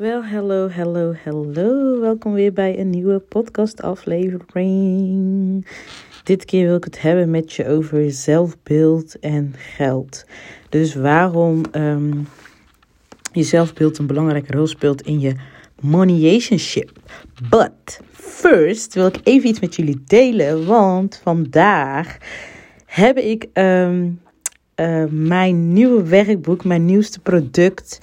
Wel, hallo, hallo, hallo. Welkom weer bij een nieuwe podcast-aflevering. Dit keer wil ik het hebben met je over zelfbeeld en geld. Dus waarom um, je zelfbeeld een belangrijke rol speelt in je moneyship. But first wil ik even iets met jullie delen, want vandaag heb ik um, uh, mijn nieuwe werkboek, mijn nieuwste product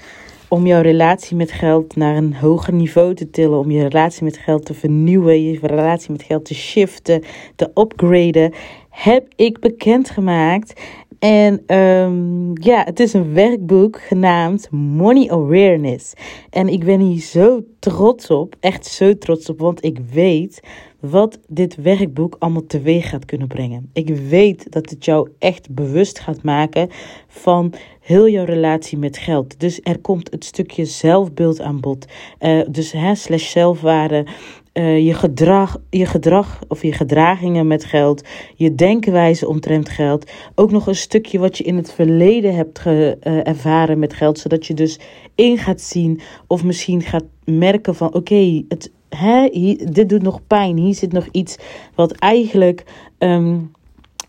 om jouw relatie met geld naar een hoger niveau te tillen, om je relatie met geld te vernieuwen, je relatie met geld te shiften, te upgraden, heb ik bekendgemaakt. En um, ja, het is een werkboek genaamd Money Awareness. En ik ben hier zo trots op, echt zo trots op, want ik weet wat dit werkboek allemaal teweeg gaat kunnen brengen. Ik weet dat het jou echt bewust gaat maken van heel jouw relatie met geld. Dus er komt het stukje zelfbeeld aan bod. Uh, dus hè, slash zelfwaarde. Uh, je, gedrag, je gedrag of je gedragingen met geld, je denkwijze omtrent geld. Ook nog een stukje wat je in het verleden hebt ge, uh, ervaren met geld, zodat je dus in gaat zien of misschien gaat merken van oké, het, hè, dit doet nog pijn. Hier zit nog iets wat eigenlijk um,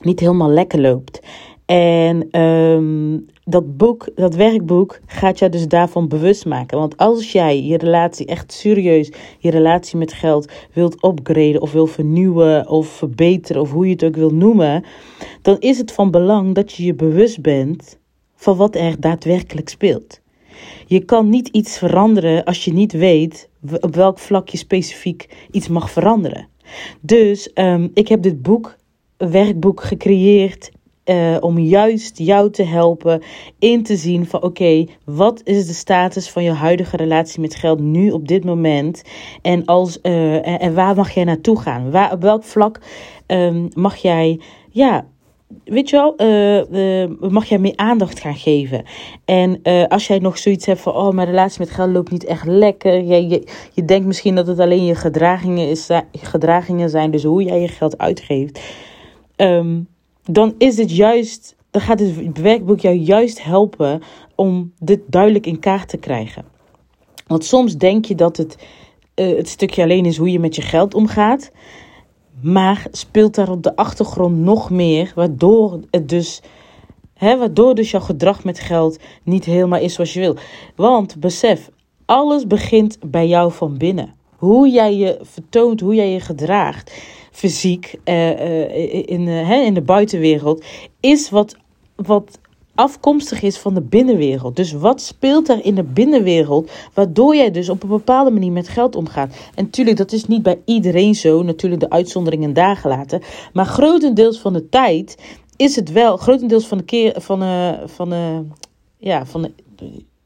niet helemaal lekker loopt. En um, dat boek, dat werkboek, gaat jou dus daarvan bewust maken. Want als jij je relatie echt serieus, je relatie met geld wilt upgraden of wil vernieuwen of verbeteren of hoe je het ook wil noemen, dan is het van belang dat je je bewust bent van wat er daadwerkelijk speelt. Je kan niet iets veranderen als je niet weet op welk vlak je specifiek iets mag veranderen. Dus um, ik heb dit boek, werkboek gecreëerd uh, om juist jou te helpen in te zien van oké, wat is de status van je huidige relatie met geld nu op dit moment? En, als, uh, en, waar mag jij naartoe gaan? Waar, op welk vlak um, mag jij, ja, weet je wel, uh, mag jij meer aandacht gaan geven. En als jij nog zoiets hebt van, oh, mijn relatie met geld loopt niet echt lekker. Je, je, je denkt misschien dat het alleen je gedragingen, is, gedragingen zijn, dus hoe jij je geld uitgeeft. Um, dan is het juist, dan gaat het werkboek jou juist helpen om dit duidelijk in kaart te krijgen. Want soms denk je dat het, uh, het stukje alleen is hoe je met je geld omgaat. Maar speelt daar op de achtergrond nog meer, waardoor het dus. Hè, waardoor dus jouw gedrag met geld niet helemaal is zoals je wil. Want besef, alles begint bij jou van binnen. Hoe jij je vertoont, hoe jij je gedraagt fysiek uh, uh, in, uh, in de buitenwereld, is wat, wat afkomstig is van de binnenwereld. Dus wat speelt er in de binnenwereld, waardoor jij dus op een bepaalde manier met geld omgaat. En natuurlijk, dat is niet bij iedereen zo, natuurlijk de uitzonderingen daar gelaten. Maar grotendeels van de tijd is het wel, grotendeels van de keer, van, uh, van, uh, ja, van de,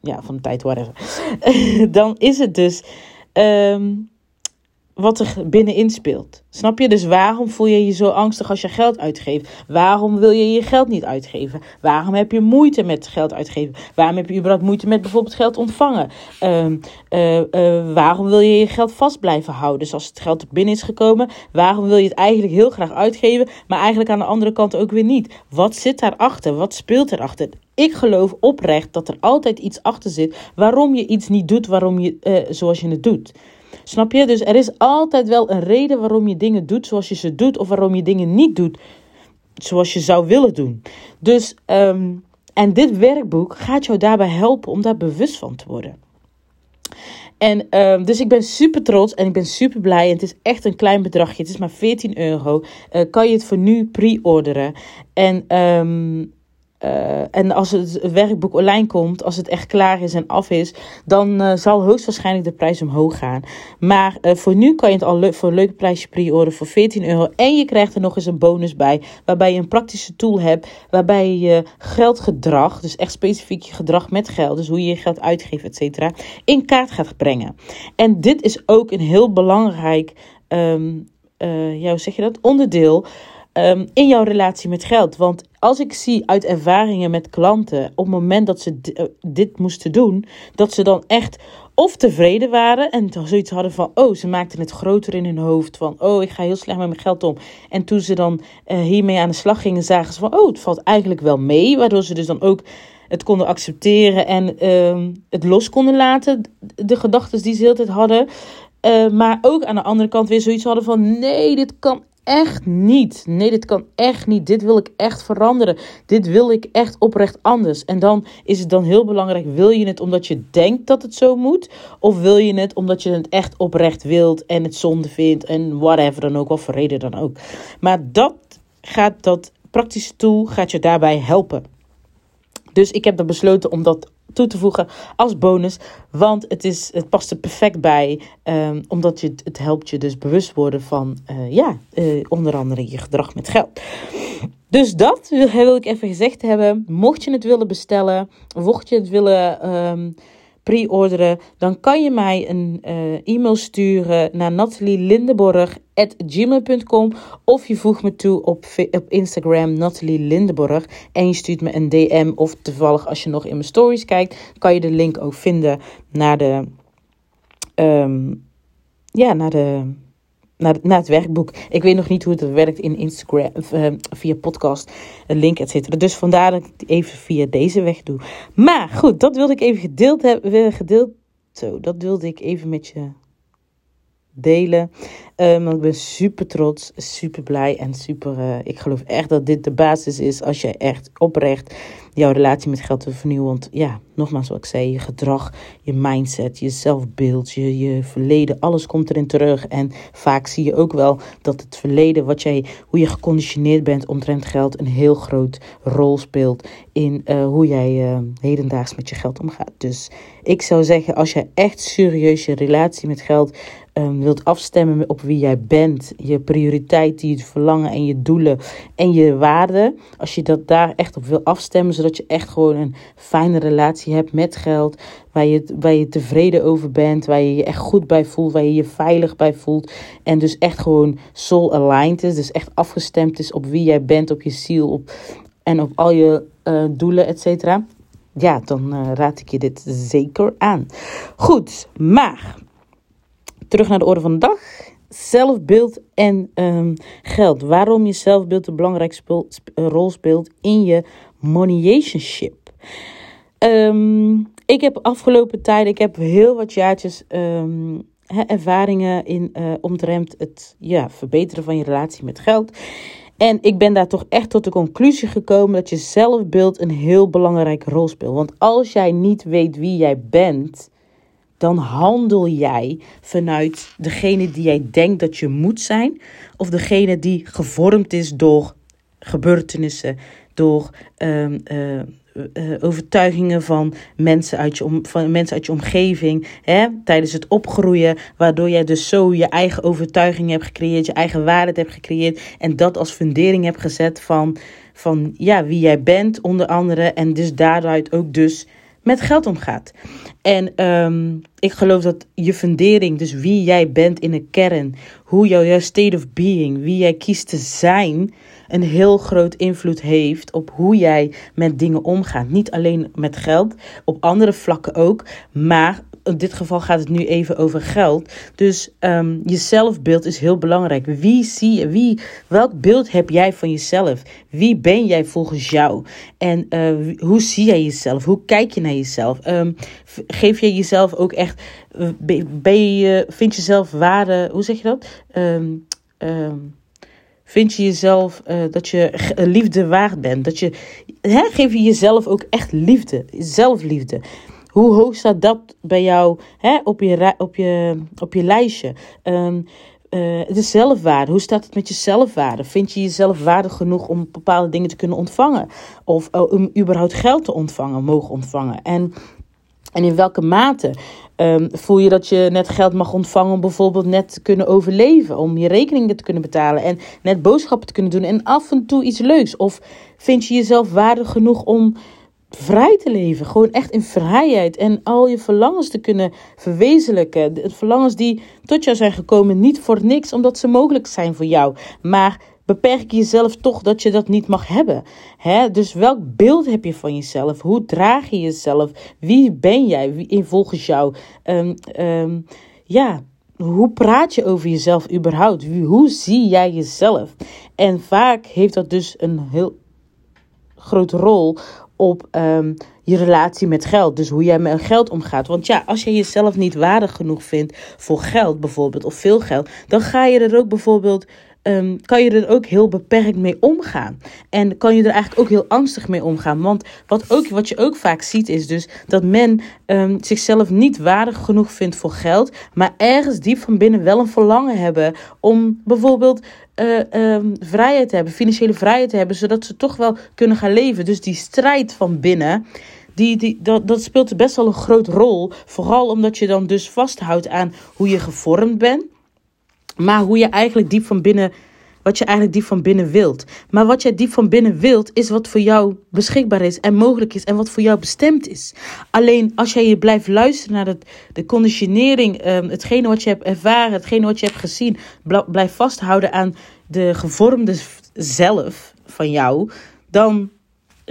ja, van de tijd, whatever. Dan is het dus... Um, wat er binnenin speelt. Snap je? Dus waarom voel je je zo angstig als je geld uitgeeft? Waarom wil je je geld niet uitgeven? Waarom heb je moeite met geld uitgeven? Waarom heb je überhaupt moeite met bijvoorbeeld geld ontvangen? Uh, uh, uh, waarom wil je je geld vast blijven houden? Dus als het geld er binnen is gekomen, waarom wil je het eigenlijk heel graag uitgeven, maar eigenlijk aan de andere kant ook weer niet? Wat zit daarachter? Wat speelt erachter? Ik geloof oprecht dat er altijd iets achter zit waarom je iets niet doet waarom je, uh, zoals je het doet. Snap je? Dus er is altijd wel een reden waarom je dingen doet zoals je ze doet, of waarom je dingen niet doet zoals je zou willen doen. Dus, um, en dit werkboek gaat jou daarbij helpen om daar bewust van te worden. En um, dus ik ben super trots en ik ben super blij. En het is echt een klein bedragje. Het is maar 14 euro. Uh, kan je het voor nu pre-orderen. En um, uh, en als het werkboek online komt, als het echt klaar is en af is, dan uh, zal hoogstwaarschijnlijk de prijs omhoog gaan. Maar uh, voor nu kan je het al voor een leuk prijsje pre-orderen voor 14 euro. En je krijgt er nog eens een bonus bij, waarbij je een praktische tool hebt, waarbij je geldgedrag, dus echt specifiek je gedrag met geld, dus hoe je je geld uitgeeft, et cetera, in kaart gaat brengen. En dit is ook een heel belangrijk, um, ja, hoe zeg je dat, onderdeel um, in jouw relatie met geld. Want als ik zie uit ervaringen met klanten, op het moment dat ze dit moesten doen, dat ze dan echt of tevreden waren en zoiets hadden van, oh, ze maakten het groter in hun hoofd. Van, oh, ik ga heel slecht met mijn geld om. En toen ze dan uh, hiermee aan de slag gingen, zagen ze van, oh, het valt eigenlijk wel mee. Waardoor ze dus dan ook het konden accepteren en uh, het los konden laten. De gedachten die ze altijd hadden. Uh, maar ook aan de andere kant weer zoiets hadden van, nee, dit kan echt niet. Nee, dit kan echt niet. Dit wil ik echt veranderen. Dit wil ik echt oprecht anders. En dan is het dan heel belangrijk: wil je het omdat je denkt dat het zo moet? Of wil je het omdat je het echt oprecht wilt en het zonde vindt en whatever dan ook, voor reden dan ook. Maar dat gaat dat praktische tool gaat je daarbij helpen. Dus ik heb er besloten om dat toe te voegen als bonus. Want het, is, het past er perfect bij. Um, omdat je, het helpt je dus bewust worden van, uh, ja, uh, onder andere je gedrag met geld. Dus dat wil ik even gezegd hebben. Mocht je het willen bestellen, mocht je het willen um, pre-orderen, dan kan je mij een uh, e-mail sturen naar natalielindeborg.gmail.com of je voegt me toe op, op Instagram Natalie Lindeborg en je stuurt me een DM of toevallig als je nog in mijn stories kijkt, kan je de link ook vinden naar de, um, ja, naar de naar, naar het werkboek. Ik weet nog niet hoe het werkt in Instagram, uh, via podcast, een link, et cetera. Dus vandaar dat ik even via deze weg doe. Maar goed, dat wilde ik even gedeeld hebben. Gedeeld, zo, dat wilde ik even met je delen. Um, ik ben super trots, super blij en super. Uh, ik geloof echt dat dit de basis is als je echt oprecht jouw relatie met geld wil vernieuwen. Want ja, nogmaals, wat ik zei, je gedrag, je mindset, je zelfbeeld, je, je verleden, alles komt erin terug. En vaak zie je ook wel dat het verleden, wat jij, hoe je geconditioneerd bent omtrent geld, een heel groot rol speelt in uh, hoe jij uh, hedendaags met je geld omgaat. Dus ik zou zeggen, als je echt serieus je relatie met geld um, wilt afstemmen op wie jij bent, je prioriteit, je verlangen en je doelen en je waarden, als je dat daar echt op wil afstemmen, zodat je echt gewoon een fijne relatie hebt met geld, waar je, waar je tevreden over bent, waar je je echt goed bij voelt, waar je je veilig bij voelt en dus echt gewoon soul aligned is, dus echt afgestemd is op wie jij bent, op je ziel op, en op al je uh, doelen, et cetera ja, dan uh, raad ik je dit zeker aan. Goed, maar terug naar de orde van de dag. Zelfbeeld en um, geld. Waarom je zelfbeeld een belangrijke rol speelt in je moneyation Um, ik heb afgelopen tijd, ik heb heel wat jaartjes um, ervaringen in uh, omtrent het ja, verbeteren van je relatie met geld. En ik ben daar toch echt tot de conclusie gekomen dat je zelfbeeld een heel belangrijke rol speelt. Want als jij niet weet wie jij bent, dan handel jij vanuit degene die jij denkt dat je moet zijn, of degene die gevormd is door gebeurtenissen, door um, uh, uh, overtuigingen van mensen uit je, om, van mensen uit je omgeving hè, tijdens het opgroeien, waardoor jij dus zo je eigen overtuiging hebt gecreëerd, je eigen waarheid hebt gecreëerd en dat als fundering hebt gezet van, van ja, wie jij bent onder andere en dus daaruit ook dus met geld omgaat. En um, ik geloof dat je fundering, dus wie jij bent in de kern, hoe jouw state of being, wie jij kiest te zijn, een heel groot invloed heeft op hoe jij met dingen omgaat. Niet alleen met geld, op andere vlakken ook, maar in dit geval gaat het nu even over geld. Dus um, je zelfbeeld is heel belangrijk. Wie zie je? Wie, welk beeld heb jij van jezelf? Wie ben jij volgens jou? En uh, hoe zie jij jezelf? Hoe kijk je naar jezelf? Um, geef je jezelf ook echt. Ben je, vind je zelf waarde? Hoe zeg je dat? Um, Vind je jezelf uh, dat je liefde waard bent? Dat je, hè, geef je jezelf ook echt liefde, zelfliefde. Hoe hoog staat dat bij jou hè, op, je, op, je, op je lijstje? Um, uh, de zelfwaarde. Hoe staat het met je zelfwaarde? Vind je jezelf waardig genoeg om bepaalde dingen te kunnen ontvangen? Of om überhaupt geld te ontvangen, mogen ontvangen? En, en in welke mate? Um, voel je dat je net geld mag ontvangen om bijvoorbeeld net te kunnen overleven, om je rekeningen te kunnen betalen en net boodschappen te kunnen doen en af en toe iets leuks? Of vind je jezelf waardig genoeg om vrij te leven. Gewoon echt in vrijheid. En al je verlangens te kunnen verwezenlijken. De verlangens die tot jou zijn gekomen niet voor niks, omdat ze mogelijk zijn voor jou. Maar beperk je jezelf toch dat je dat niet mag hebben? Hè? Dus welk beeld heb je van jezelf? Hoe draag je jezelf? Wie ben jij wie, volgens jou? Um, um, ja, hoe praat je over jezelf überhaupt? Hoe zie jij jezelf? En vaak heeft dat dus een heel grote rol op um, je relatie met geld. Dus hoe jij met geld omgaat. Want ja, als je jezelf niet waardig genoeg vindt voor geld bijvoorbeeld, of veel geld, dan ga je er ook bijvoorbeeld um, kan je er ook heel beperkt mee omgaan. En kan je er eigenlijk ook heel angstig mee omgaan. Want wat, ook, wat je ook vaak ziet is dus dat men um, zichzelf niet waardig genoeg vindt voor geld. Maar ergens diep van binnen wel een verlangen hebben om bijvoorbeeld uh, um, vrijheid te hebben, financiële vrijheid te hebben. Zodat ze toch wel kunnen gaan leven. Dus die strijd van binnen. Die, die, dat, dat speelt best wel een groot rol. Vooral omdat je dan dus vasthoudt aan hoe je gevormd bent. Maar hoe je eigenlijk diep van binnen, wat je eigenlijk diep van binnen wilt. Maar wat jij diep van binnen wilt, is wat voor jou beschikbaar is en mogelijk is en wat voor jou bestemd is. Alleen als jij je blijft luisteren naar het, de conditionering, um, hetgene wat je hebt ervaren, hetgene wat je hebt gezien, blijf vasthouden aan de gevormde zelf van jou, dan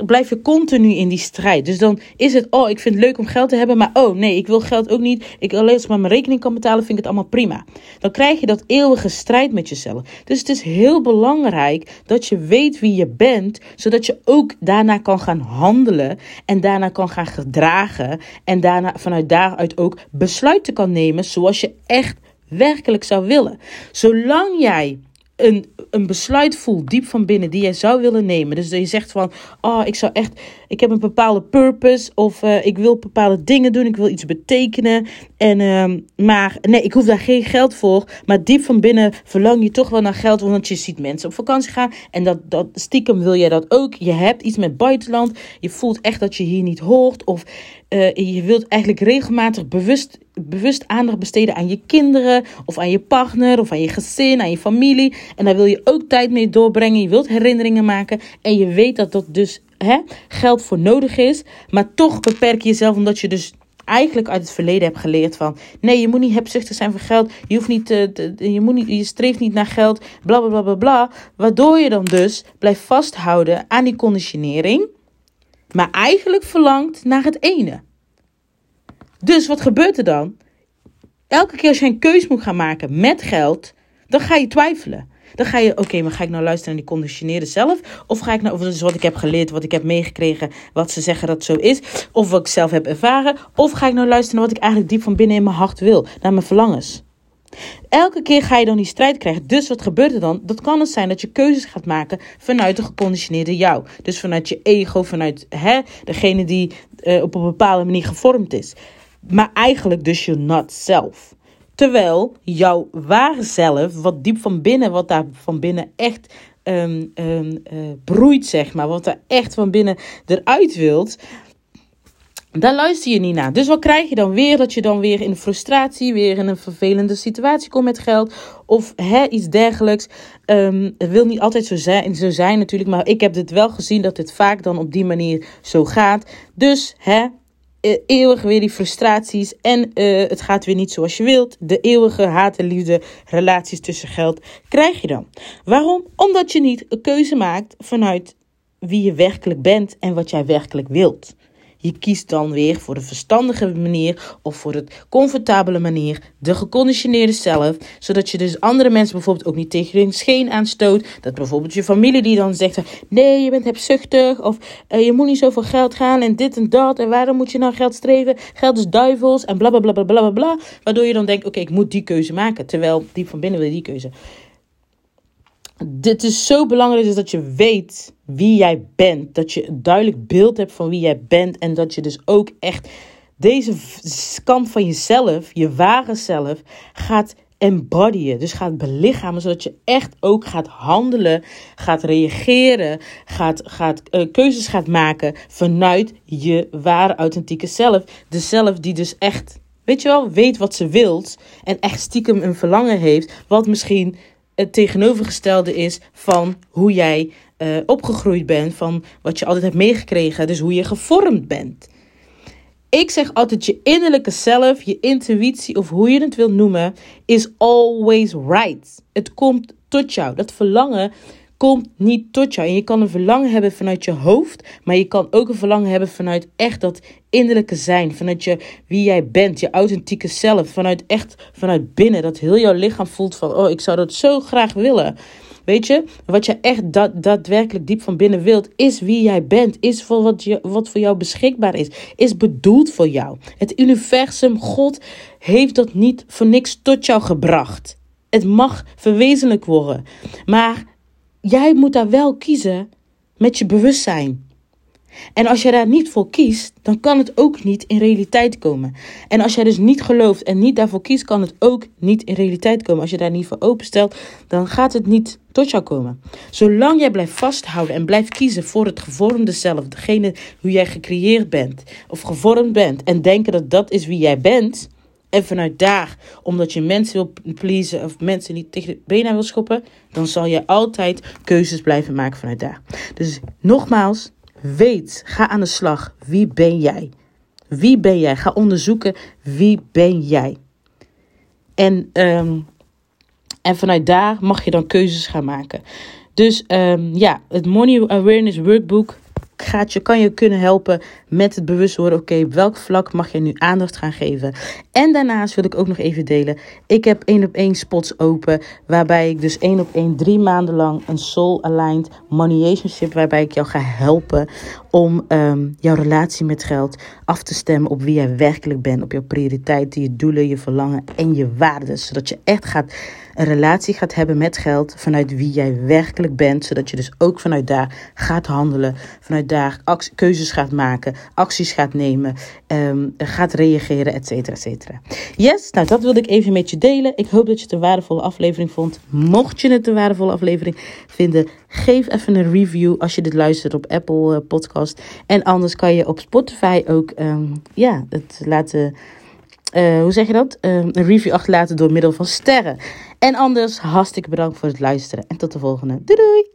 blijf je continu in die strijd. Dus dan is het, oh, ik vind het leuk om geld te hebben, maar oh nee, ik wil geld ook niet. Ik alleen als maar mijn rekening kan betalen, vind ik het allemaal prima. Dan krijg je dat eeuwige strijd met jezelf. Dus het is heel belangrijk dat je weet wie je bent, zodat je ook daarna kan gaan handelen en daarna kan gaan gedragen en daarna vanuit daaruit ook besluiten kan nemen zoals je echt werkelijk zou willen. Zolang jij een, een besluit voelt diep van binnen die jij zou willen nemen. Dus dat je zegt van, oh, ik zou echt, ik heb een bepaalde purpose of uh, ik wil bepaalde dingen doen, ik wil iets betekenen. En, uh, maar nee, ik hoef daar geen geld voor. Maar diep van binnen verlang je toch wel naar geld, want je ziet mensen op vakantie gaan. En dat, dat stiekem wil jij dat ook. Je hebt iets met buitenland. Je voelt echt dat je hier niet hoort. Of uh, je wilt eigenlijk regelmatig bewust bewust aandacht besteden aan je kinderen of aan je partner of aan je gezin, aan je familie. En daar wil je ook tijd mee doorbrengen. Je wilt herinneringen maken en je weet dat dat dus hè, geld voor nodig is. Maar toch beperk je jezelf omdat je dus eigenlijk uit het verleden hebt geleerd van nee, je moet niet hebzuchtig zijn voor geld. Je hoeft niet, je moet niet, je streeft niet naar geld. Bla bla bla bla bla. Waardoor je dan dus blijft vasthouden aan die conditionering. Maar eigenlijk verlangt naar het ene. Dus wat gebeurt er dan? Elke keer als je een keus moet gaan maken met geld, dan ga je twijfelen. Dan ga je, oké, maar ga ik nou luisteren naar die conditioneerde zelf? Of ga ik nou, of dat is wat ik heb geleerd, wat ik heb meegekregen, wat ze zeggen dat zo is? Of wat ik zelf heb ervaren? Of ga ik nou luisteren naar wat ik eigenlijk diep van binnen in mijn hart wil, naar mijn verlangens? Elke keer ga je dan die strijd krijgen. Dus wat gebeurt er dan? Dat kan het zijn dat je keuzes gaat maken vanuit de geconditioneerde jou. Dus vanuit je ego, vanuit hè, degene die uh, op een bepaalde manier gevormd is. Maar eigenlijk dus je not self. Terwijl jouw ware zelf, wat diep van binnen, wat daar van binnen echt um, um, uh, broeit, zeg maar, wat er echt van binnen eruit wilt, daar luister je niet naar. Dus wat krijg je dan weer? Dat je dan weer in frustratie, weer in een vervelende situatie komt met geld. Of hè, iets dergelijks. Um, het wil niet altijd zo zijn, zo zijn natuurlijk. Maar ik heb dit wel gezien dat dit vaak dan op die manier zo gaat. Dus hè, eeuwig weer die frustraties en uh, het gaat weer niet zoals je wilt. De eeuwige haat en liefde relaties tussen geld krijg je dan. Waarom? Omdat je niet een keuze maakt vanuit wie je werkelijk bent en wat jij werkelijk wilt. Je kiest dan weer voor de verstandige manier of voor de comfortabele manier, de geconditioneerde zelf, zodat je dus andere mensen bijvoorbeeld ook niet tegen hun scheen aanstoot. Dat bijvoorbeeld je familie die dan zegt, nee, je bent hebzuchtig of uh, je moet niet zoveel geld gaan en dit en dat en waarom moet je nou geld streven? Geld is duivels en bla bla bla bla bla bla. Waardoor je dan denkt, oké, ik moet die keuze maken, terwijl diep van binnen wil je die keuze dit is zo belangrijk is dat je weet wie jij bent. Dat je een duidelijk beeld hebt van wie jij bent. En dat je dus ook echt deze kant van jezelf, je ware zelf, gaat embodyen. Dus gaat belichamen, zodat je echt ook gaat handelen, gaat reageren, gaat, gaat uh, keuzes gaat maken vanuit je ware authentieke zelf. De zelf die dus echt, weet je wel, weet wat ze wilt en echt stiekem een verlangen heeft, wat misschien het tegenovergestelde is van hoe jij uh, opgegroeid bent, van wat je altijd hebt meegekregen, dus hoe je gevormd bent. Ik zeg altijd: je innerlijke zelf, je intuïtie of hoe je het wilt noemen, is always right. Het komt tot jou. Dat verlangen komt niet tot jou. En je kan een verlangen hebben vanuit je hoofd, maar je kan ook een verlangen hebben vanuit echt dat innerlijke zijn, vanuit je, wie jij bent, je authentieke zelf, vanuit echt vanuit binnen, dat heel jouw lichaam voelt van, oh, ik zou dat zo graag willen. Weet je, wat je echt dat, daadwerkelijk diep van binnen wilt, is wie jij bent, is voor wat, je, wat voor jou beschikbaar is, is bedoeld voor jou. Het universum, God, heeft dat niet voor niks tot jou gebracht. Het mag verwezenlijk worden, maar jij moet daar wel kiezen met je bewustzijn. En als je daar niet voor kiest, dan kan het ook niet in realiteit komen. En als jij dus niet gelooft en niet daarvoor kiest, kan het ook niet in realiteit komen. Als je daar niet voor openstelt, dan gaat het niet tot jou komen. Zolang jij blijft vasthouden en blijft kiezen voor het gevormde zelf, degene hoe jij gecreëerd bent of gevormd bent, en denken dat dat is wie jij bent, en vanuit daar, omdat je mensen wil pleasen of mensen niet tegen de benen wil schoppen, dan zal je altijd keuzes blijven maken vanuit daar. Dus nogmaals, Weet, ga aan de slag. Wie ben jij? Wie ben jij? Ga onderzoeken wie ben jij. En, um, en vanuit daar mag je dan keuzes gaan maken. Dus um, ja, het Money Awareness Workbook gaat je, kan je kunnen helpen met het bewust worden. Oké, welk vlak mag je nu aandacht gaan geven? En daarnaast wil ik ook nog even delen. Ik heb één op één spots open. Waarbij ik dus één op één drie maanden lang een soul aligned money relationship. Waarbij ik jou ga helpen om um, jouw relatie met geld af te stemmen op wie jij werkelijk bent. Op jouw prioriteiten, je doelen, je verlangen en je waarden. Zodat je echt gaat een relatie gaat hebben met geld vanuit wie jij werkelijk bent. Zodat je dus ook vanuit daar gaat handelen. Vanuit daar keuzes gaat maken, acties gaat nemen, um, gaat reageren, et cetera, et cetera. Yes, nou dat wilde ik even met je delen. Ik hoop dat je het een waardevolle aflevering vond. Mocht je het een waardevolle aflevering vinden, geef even een review als je dit luistert op Apple uh, Podcast. En anders kan je op Spotify ook um, ja, het laten uh, hoe zeg je dat? Uh, een review achterlaten door middel van sterren. En anders, hartstikke bedankt voor het luisteren. En tot de volgende. Doei doei!